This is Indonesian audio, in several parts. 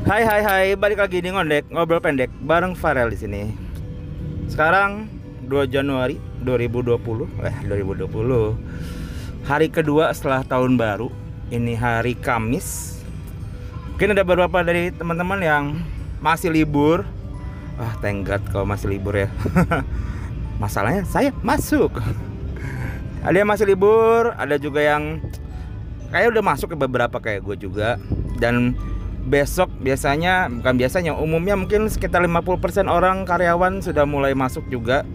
Hai hai hai, balik lagi di ngondek ngobrol pendek bareng Farel di sini. Sekarang 2 Januari 2020, eh 2020. Hari kedua setelah tahun baru. Ini hari Kamis. Mungkin ada beberapa dari teman-teman yang masih libur. Wah, thank God kalau masih libur ya. Masalahnya saya masuk. Ada yang masih libur, ada juga yang kayak udah masuk ke beberapa kayak gue juga dan besok biasanya bukan biasanya umumnya mungkin sekitar 50% orang karyawan sudah mulai masuk juga.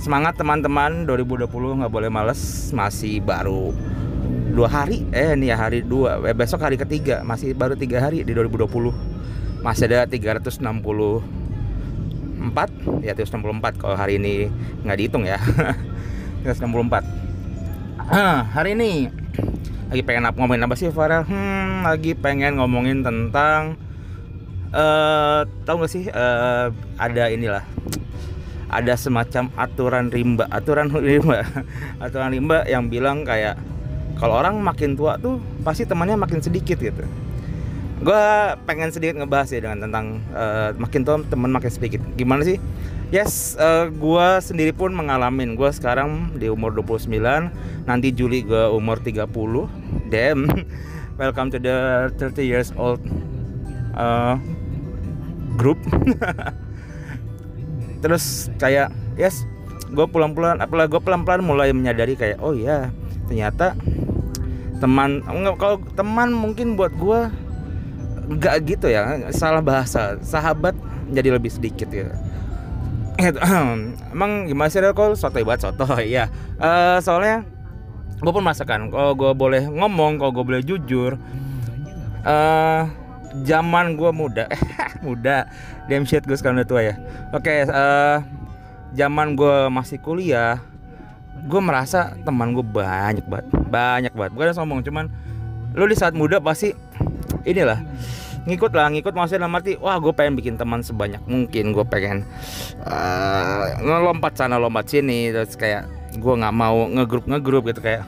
Semangat teman-teman. 2020 nggak boleh males masih baru dua hari. Eh ini ya hari dua eh, besok hari ketiga masih baru tiga hari di 2020 masih ada 364 ya 364 kalau hari ini nggak dihitung ya. 364 ah, hari ini lagi pengen apa ngomongin apa sih Farel? Hmm, lagi pengen ngomongin tentang uh, tahu gak sih uh, ada inilah ada semacam aturan rimba, aturan rimba, aturan rimba yang bilang kayak kalau orang makin tua tuh pasti temannya makin sedikit gitu. Gue pengen sedikit ngebahas ya dengan tentang uh, makin tua teman makin sedikit. Gimana sih? Yes, uh, gue sendiri pun mengalami. Gue sekarang di umur 29, nanti Juli gue umur 30. Damn, welcome to the 30 years old uh, group. Terus kayak, yes, gue pelan-pelan, apalah gue pelan-pelan mulai menyadari kayak, oh ya, ternyata teman, kalau teman mungkin buat gue nggak gitu ya, salah bahasa, sahabat jadi lebih sedikit ya. Emang gimana sih kok soto buat soto ya uh, soalnya gue pun masakan kalau gue boleh ngomong kalau gue boleh jujur uh, zaman gue muda muda. Damn shit gue sekarang udah tua ya. Oke okay, uh, zaman gue masih kuliah gue merasa teman gue banyak banget banyak banget. Bukan sombong cuman lu di saat muda pasti inilah ngikut lah ngikut maksudnya dalam arti wah gue pengen bikin teman sebanyak mungkin. Gue pengen uh, ngelompat sana lompat sini terus kayak gue nggak mau ngegrup ngegrup gitu kayak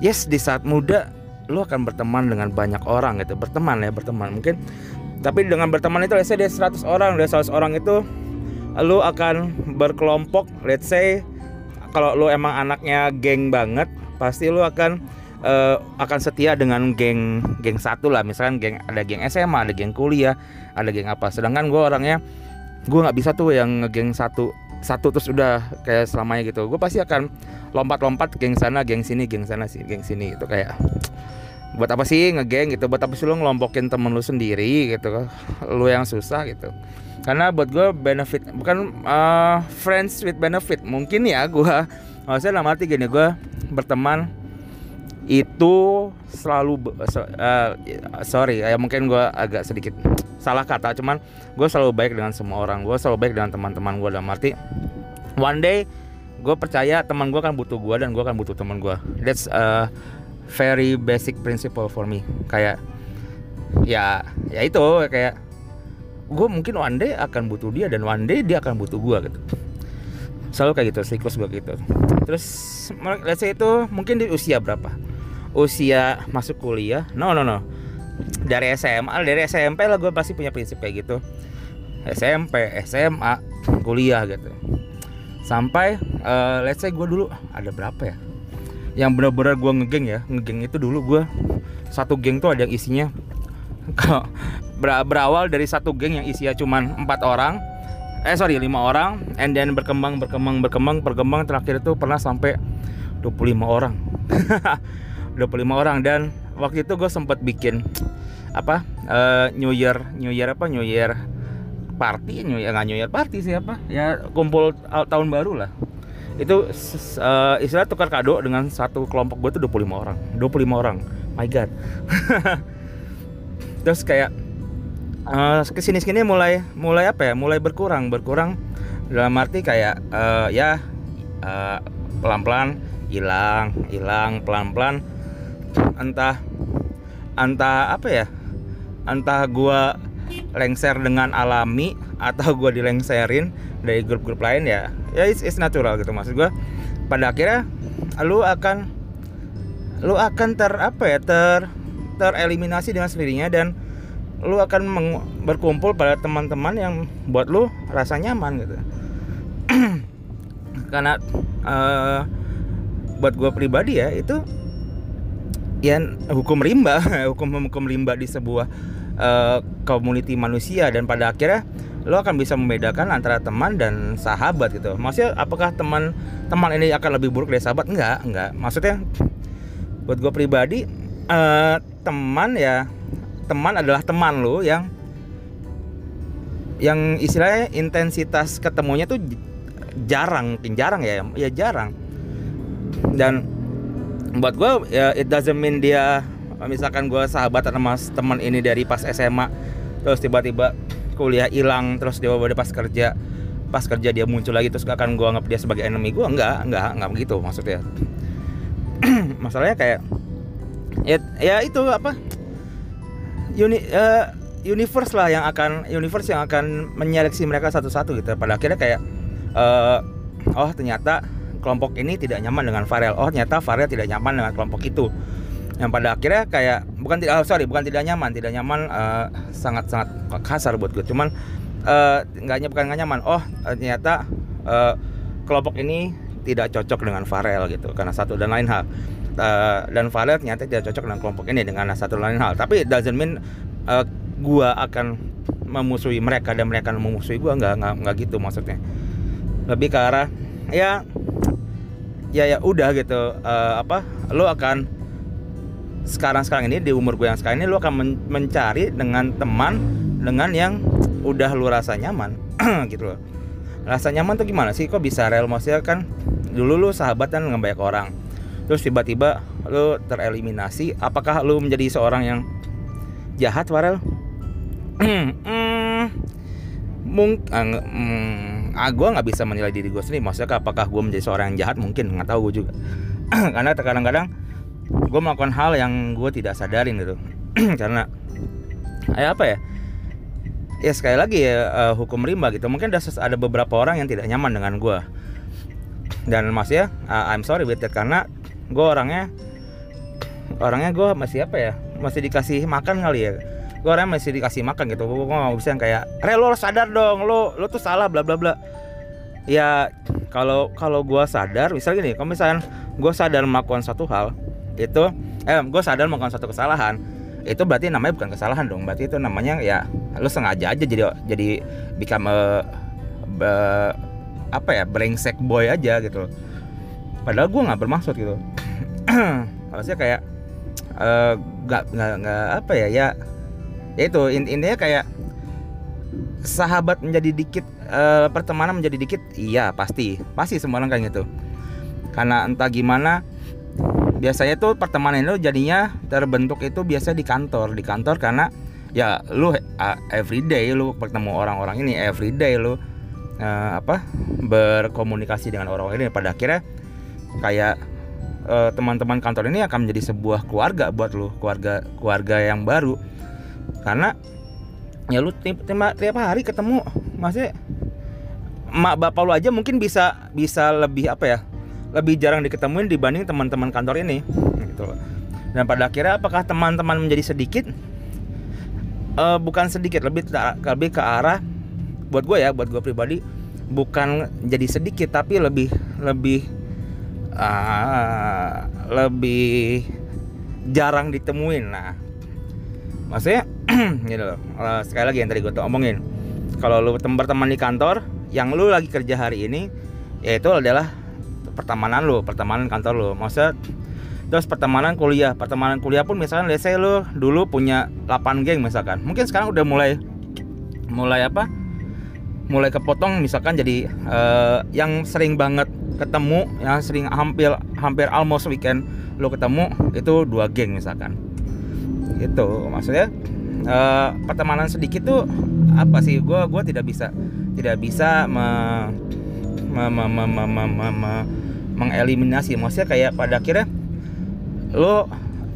yes di saat muda lo akan berteman dengan banyak orang gitu. Berteman ya berteman mungkin. Tapi dengan berteman itu let's say dia 100 orang dia 100 orang itu lo akan berkelompok let's say kalau lo emang anaknya geng banget pasti lo akan uh, akan setia dengan geng geng satu lah. Misalkan geng ada geng SMA ada geng kuliah ada geng apa. Sedangkan gue orangnya gue nggak bisa tuh yang ngegeng satu satu terus udah kayak selamanya gitu. Gue pasti akan lompat-lompat geng sana geng sini geng sana sih geng sini gitu. Kayak buat apa sih ngegeng gitu? Buat apa sih lo ngelompokin temen lu sendiri gitu? Lu yang susah gitu. Karena buat gue benefit bukan uh, friends with benefit. Mungkin ya gue maksudnya dalam arti gini gue berteman itu selalu uh, sorry ya mungkin gue agak sedikit salah kata cuman gue selalu baik dengan semua orang gue selalu baik dengan teman-teman gue dalam arti one day gue percaya teman gue kan butuh gue dan gue kan butuh teman gue that's a very basic principle for me. Kayak ya ya itu kayak gue mungkin one day akan butuh dia dan one day dia akan butuh gue gitu. Selalu kayak gitu siklus gue gitu. Terus let's say itu mungkin di usia berapa usia masuk kuliah. No no no. Dari SMA dari SMP lah gue pasti punya prinsip kayak gitu. SMP SMA kuliah gitu. Sampai uh, let's say gue dulu ada berapa ya? Yang benar-benar gue ngegeng ya ngegeng itu dulu gue satu geng tuh ada yang isinya berawal dari satu geng yang isinya cuman empat orang eh sorry lima orang and then berkembang berkembang berkembang berkembang terakhir itu pernah sampai 25 orang 25 orang. Dan waktu itu gue sempat bikin apa uh, New Year New Year apa New Year party? New Year nggak New Year party sih apa? Ya kumpul tahun baru lah. Itu uh, istilah tukar kado dengan satu kelompok gue tuh 25 orang. 25 orang. My god. Terus kayak uh, ke sini sini mulai mulai apa ya? Mulai berkurang berkurang. Dalam arti kayak uh, ya uh, pelan pelan hilang hilang pelan pelan entah entah apa ya entah gua lengser dengan alami atau gua dilengserin dari grup-grup lain ya ya it's, it's natural gitu maksud gua. Pada akhirnya lu akan lu akan ter apa ya ter tereliminasi dengan sendirinya dan lu akan berkumpul pada teman-teman yang buat lu rasa nyaman gitu. Karena uh, buat gue pribadi ya itu ya hukum rimba hukum hukum rimba di sebuah uh, community manusia dan pada akhirnya lo akan bisa membedakan antara teman dan sahabat gitu. Maksudnya apakah teman teman ini akan lebih buruk dari sahabat? Enggak, enggak. Maksudnya buat gue pribadi uh, teman ya teman adalah teman lo yang yang istilahnya intensitas ketemunya tuh jarang, jarang ya, ya jarang. Dan buat gue ya it doesn't mean dia misalkan gue sahabat sama teman ini dari pas SMA terus tiba-tiba kuliah hilang terus dia bawa pas kerja pas kerja dia muncul lagi terus gak akan gue anggap dia sebagai enemy gue enggak enggak enggak begitu maksudnya. Masalahnya kayak ya ya itu apa uni uh, universe lah yang akan universe yang akan menyeleksi mereka satu-satu gitu. Pada akhirnya kayak uh, oh ternyata kelompok ini tidak nyaman dengan Farel. Oh ternyata Farel tidak nyaman dengan kelompok itu. Yang pada akhirnya kayak bukan tidak oh, sorry bukan tidak nyaman. Tidak nyaman uh, sangat sangat kasar buat gue. Cuman uh, nggak bukan nggak nyaman. Oh ternyata uh, kelompok ini tidak cocok dengan Farel gitu. Karena satu dan lain hal. Uh, dan Farel ternyata tidak cocok dengan kelompok ini dengan satu dan lain hal. Tapi doesn't mean uh, gua akan memusuhi mereka dan mereka memusuhi gua. Nggak nggak nggak gitu maksudnya. Lebih ke arah ya ya ya udah gitu. Uh, apa lo akan sekarang sekarang ini di umur gue yang sekarang ini lu akan men mencari dengan teman dengan yang udah lu rasa nyaman. Gitu loh. Rasa nyaman tuh gimana sih? Kok bisa rel? Maksudnya kan dulu lu sahabatan dengan banyak orang. Terus tiba-tiba lu tereliminasi. Apakah lu menjadi seorang yang jahat Warel mungkin mm, ah, gue nggak bisa menilai diri gue sendiri. Maksudnya apakah gue menjadi seorang yang jahat? Mungkin nggak tahu gue juga. Karena kadang-kadang gue melakukan hal yang gue tidak sadarin gitu. Karena ya apa ya? Ya sekali lagi ya uh, hukum rimba gitu. Mungkin ada ada beberapa orang yang tidak nyaman dengan gue dan mas ya uh, I'm sorry with that. Karena gue orangnya orangnya gue masih apa ya? Masih dikasih makan kali ya gue orangnya masih dikasih makan gitu. Gue nggak bisa yang kayak re lo sadar dong lo lo tuh salah bla bla bla. Ya kalau kalau gue sadar misalnya gini kalau misalnya gue sadar melakukan satu hal itu eh gue sadar melakukan satu kesalahan itu berarti namanya bukan kesalahan dong. Berarti itu namanya ya lu sengaja aja jadi jadi become a, apa ya brengsek boy aja gitu padahal gue nggak bermaksud gitu. Maksudnya kayak eh, nggak uh, nggak nggak apa ya ya, ya itu intinya kayak sahabat menjadi dikit uh, pertemanan menjadi dikit iya pasti pasti semua orang kayak gitu. Karena entah gimana biasanya tuh pertemanan itu jadinya terbentuk itu biasa di kantor di kantor karena ya lu uh, everyday lu bertemu orang-orang ini everyday lu uh, apa berkomunikasi dengan orang-orang ini. Pada akhirnya kayak uh, teman-teman kantor ini akan menjadi sebuah keluarga buat lu keluarga keluarga yang baru karena ya lu tiap, tiap hari ketemu masih mak bapak lu aja mungkin bisa bisa lebih apa ya lebih jarang diketemuin dibanding teman-teman kantor ini gitu dan pada akhirnya apakah teman-teman menjadi sedikit? Uh, bukan sedikit lebih lebih ke arah buat gue ya buat gue pribadi bukan jadi sedikit tapi lebih lebih uh, lebih jarang ditemuin. Nah maksudnya gitu loh. Uh, sekali lagi yang tadi gue tuh omongin. Kalau lu berteman di kantor yang lu lagi kerja hari ini yaitu adalah pertemanan lo pertemanan kantor lo maksudnya terus pertemanan kuliah. Pertemanan kuliah pun misalnya let's lo dulu punya 8 geng misalkan. Mungkin sekarang udah mulai mulai apa? Mulai kepotong misalkan jadi uh, yang sering banget ketemu yang sering hampir hampir almost weekend lo ketemu itu dua geng misalkan. Itu maksudnya uh, pertemanan sedikit tuh apa sih? Gue gua tidak bisa tidak bisa me, me, me, me, me, me, me, me mengeliminasi. Maksudnya kayak pada akhirnya lo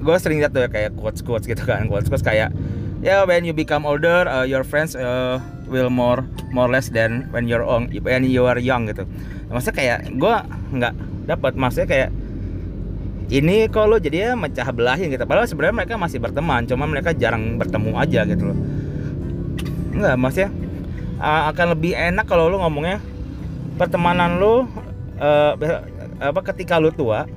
gue sering lihat tuh ya kayak quotes quotes gitu kan quotes quotes kayak ya yeah, when you become older uh, your friends uh, will more more less than when you're on when you are young gitu. Maksudnya kayak gue nggak dapat maksudnya kayak ini kalau jadi ya mecah belahin gitu. Padahal sebenarnya mereka masih berteman cuma mereka jarang bertemu aja gitu loh. Enggak maksudnya uh, akan lebih enak kalau lu ngomongnya pertemanan lu uh, apa ketika lu tua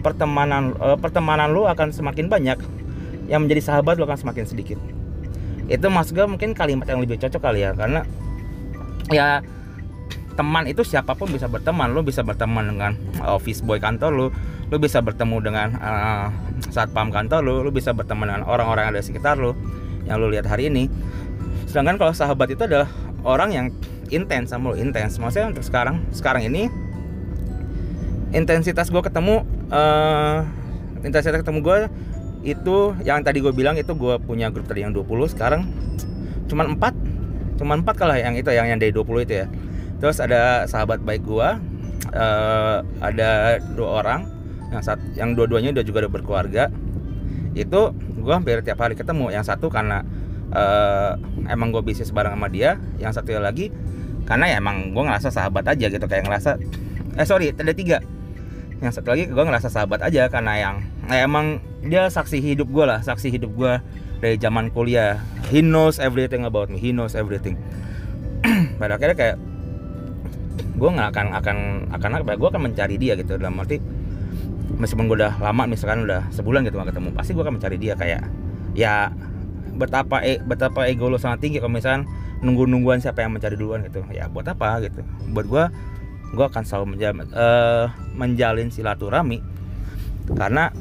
pertemanan uh, pertemanan lu akan semakin banyak. Yang menjadi sahabat lu akan semakin sedikit. Itu mas gue mungkin kalimat yang lebih cocok kali ya karena ya teman itu siapa pun bisa berteman. Lu bisa berteman dengan office boy kantor lu lu bisa bertemu dengan uh, satpam kantor lu lu bisa berteman dengan orang-orang ada di sekitar lu yang lu lihat hari ini. Sedangkan kalau sahabat itu adalah orang yang intens sama lu intens. Maksudnya untuk sekarang sekarang ini intensitas gue ketemu uh, intensitas ketemu gue itu yang tadi gue bilang itu gue punya grup tadi yang 20 sekarang cuman 4 cuman 4 kalah yang itu yang yang dari 20 itu ya. Terus ada sahabat baik gua uh, ada dua orang yang saat yang dua-duanya udah juga udah berkeluarga. Itu gua hampir tiap hari ketemu. Yang satu karena uh, emang gue bisnis bareng sama dia. Yang satu lagi karena ya emang gue ngerasa sahabat aja gitu. Kayak ngerasa eh sorry ada tiga. Yang satu lagi gue ngerasa sahabat aja karena yang nah emang dia saksi hidup gue lah saksi hidup gue dari zaman kuliah. He knows everything about me. He knows everything. Pada akhirnya kayak gue nggak akan akan akan apa ya, gue akan mencari dia gitu. Dalam arti meskipun gue udah lama misalkan udah sebulan gitu gak ketemu pasti gue akan mencari dia kayak ya betapa e, betapa ego lo sangat tinggi kalau misalkan nunggu nungguan siapa yang mencari duluan gitu. Ya buat apa gitu? Buat gue gue akan selalu menjalin, uh, menjalin silaturahmi. Karena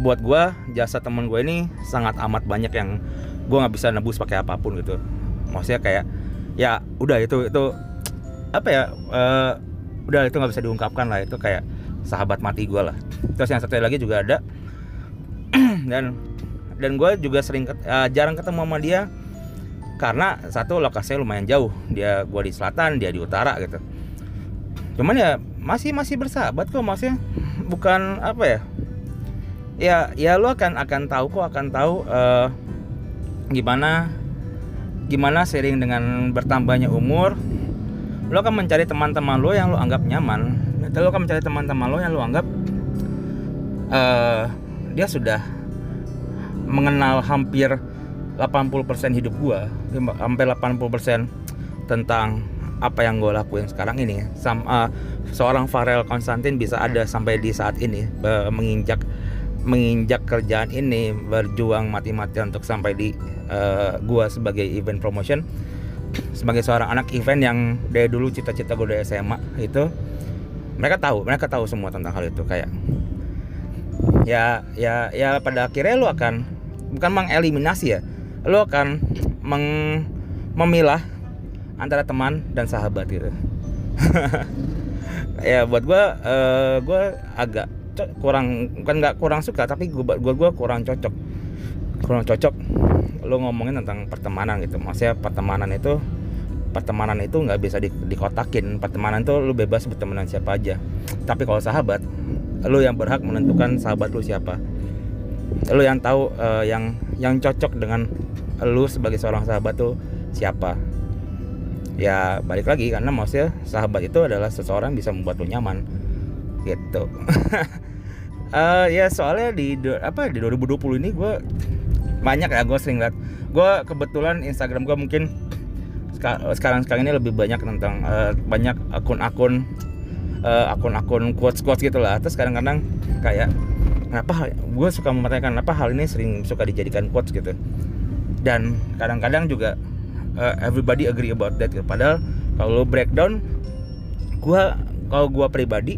buat gue jasa temen gue ini sangat amat banyak yang gue nggak bisa nebus pakai apa pun gitu. Maksudnya kayak ya udah itu itu apa ya uh, udah itu nggak bisa diungkapkan lah itu kayak sahabat mati gue lah. Terus yang satu lagi juga ada. Dan dan gue juga sering uh, jarang ketemu sama dia karena satu lokasinya lumayan jauh. Dia gue di selatan dia di utara gitu. Cuman ya masih masih bersahabat kok maksudnya bukan apa ya? Ya ya lo akan akan tahu kok akan tahu uh, gimana gimana sering dengan bertambahnya umur lo akan mencari teman-teman lo yang lo anggap nyaman lo akan mencari teman-teman lo yang lo anggap uh, dia sudah mengenal hampir 80% hidup gua hampir 80% tentang apa yang gue lakuin sekarang ini. Sam, uh, seorang Farel Konstantin bisa ada sampai di saat ini uh, menginjak menginjak kerjaan ini berjuang mati-matian untuk sampai di uh, gua sebagai event promotion sebagai seorang anak event yang dari dulu cita-cita gue dari SMA itu mereka tahu mereka tahu semua tentang hal itu kayak ya ya ya pada akhirnya lo akan bukan mengeliminasi ya lo akan meng, memilah antara teman dan sahabat gitu. Ya buat gue uh, gue agak kurang bukan nggak kurang suka tapi gue gue gue kurang cocok. Kurang cocok lo ngomongin tentang pertemanan gitu maksudnya pertemanan itu pertemanan itu nggak bisa di, dikotakin. Pertemanan itu lo bebas berteman dengan siapa aja. Tapi kalau sahabat lo yang berhak menentukan sahabat lo siapa. Lo yang tahu uh, yang yang cocok dengan lo sebagai seorang sahabat tuh siapa. Ya balik lagi karena maksudnya sahabat itu adalah seseorang bisa membuat lo nyaman. Gitu. Uh, ya soalnya di apa di 2020 ini gue banyak ya gue sering lihat gue kebetulan Instagram gue mungkin sekarang sekarang ini lebih banyak tentang uh, banyak akun-akun uh, akun-akun quotes quotes gitu lah. Terus kadang-kadang kayak kenapa gue suka mempertanyakan kenapa hal ini sering suka dijadikan quotes? gitu. Dan kadang-kadang juga uh, everybody agree about that gitu. padahal kalau breakdown gue kalau gue pribadi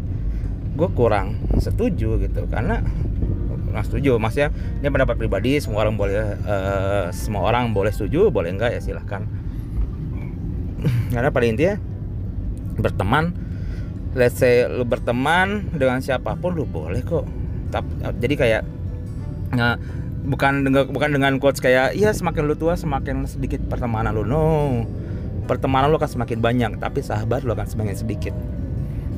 gue kurang setuju gitu. Karena nggak setuju. Maksudnya ini pendapat pribadi semua orang boleh uh, semua orang boleh setuju boleh enggak ya silahkan karena pada intinya berteman. Let's say lu berteman dengan siapa pun lu boleh kok. Tapi, jadi kayak nggak bukan dengan bukan dengan quotes kayak iya semakin lu tua semakin sedikit pertemanan lu. No. Pertemanan lu akan semakin banyak tapi sahabat lu akan semakin sedikit.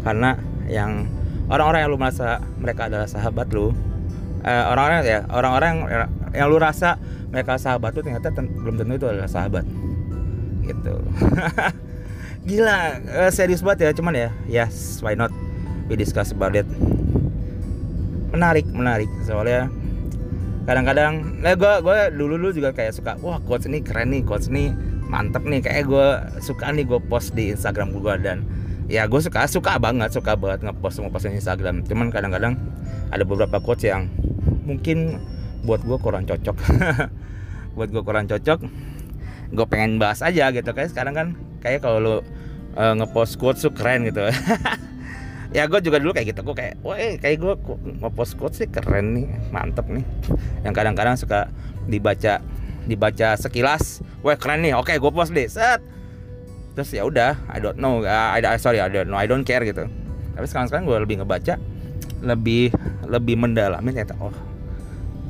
Karena yang orang-orang yang lu merasa mereka adalah sahabat lu eh, orang-orang ya orang-orang yang, yang lu rasa mereka sahabat tuh ternyata ten belum tentu itu adalah sahabat. Gitu gila uh, serius banget ya cuman ya yes why not? We discuss about it. Menarik menarik soalnya kadang-kadang nah gue gue dulu dulu juga kayak suka wah quotes ini keren nih quotes ini mantep nih. Kayak gue suka nih gue post di Instagram gue dan ya gue suka suka banget suka banget ngepost ngepost di Instagram. Cuman kadang-kadang ada beberapa quotes yang mungkin buat gue kurang cocok. Buat gue kurang cocok gue pengen bahas aja gitu. Kayak sekarang kan kayak kalau lo uh, ngepost quotes tuh keren gitu. Ya gue juga dulu kayak gitu. Gue kayak wah eh, kayak gue ngepost quotes sih keren nih mantep nih. Yang kadang-kadang suka dibaca dibaca sekilas wah keren nih oke gue post deh. Set. Terus ya udah I don't know uh, I, sorry I don't know I don't care gitu. Tapi sekarang sekarang gue lebih ngebaca lebih lebih mendalami ternyata oh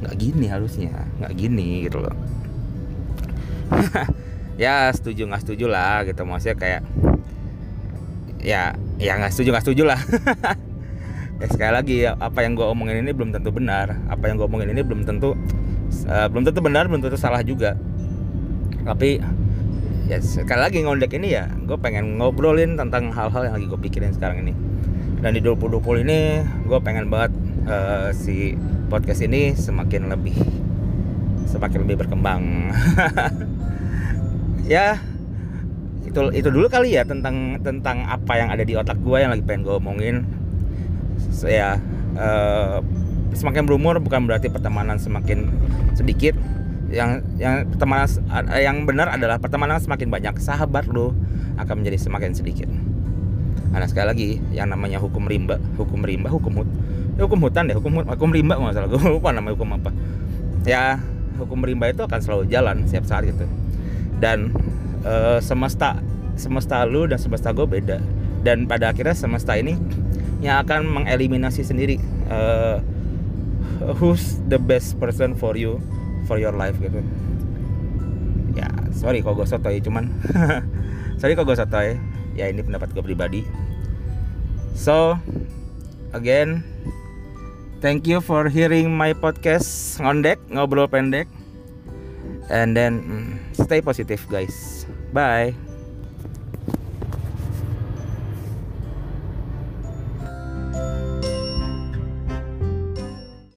nggak gini harusnya nggak gini gitu loh ya setuju nggak setuju lah gitu. Maksudnya kayak ya ya nggak setuju nggak setuju lah. Ya sekali lagi ya, apa yang gue omongin ini belum tentu benar. Apa yang gue omongin ini belum tentu uh, belum tentu benar belum tentu salah juga. Tapi ya sekali lagi ngondek ini ya gue pengen ngobrolin tentang hal-hal yang lagi gue pikirin sekarang ini. Dan di 2020 ini gue pengen banget uh, si podcast ini semakin lebih semakin lebih berkembang ya itu itu dulu kali ya tentang tentang apa yang ada di otak gue yang lagi pengen gue omongin. Saya uh, semakin berumur bukan berarti pertemanan semakin sedikit. Yang yang pertemanan yang benar adalah pertemanan semakin banyak sahabat lo akan menjadi semakin sedikit. Karena sekali lagi yang namanya hukum rimba hukum rimba hukum hut ya hukum hutan deh hukum hukum rimba nggak salah gue lupa namanya hukum apa. Ya hukum rimba itu akan selalu jalan setiap saat gitu dan uh, semesta semesta lu dan semesta gue beda. Dan pada akhirnya semesta ini yang akan mengeliminasi sendiri uh, who's the best person for you for your life gitu. Ya sorry kalau gue sotoy cuman sorry kalau gue sotoy. Ya ini pendapat gue pribadi. So again thank you for hearing my podcast ngondek ngobrol pendek and then mm, stay positive guys. Bye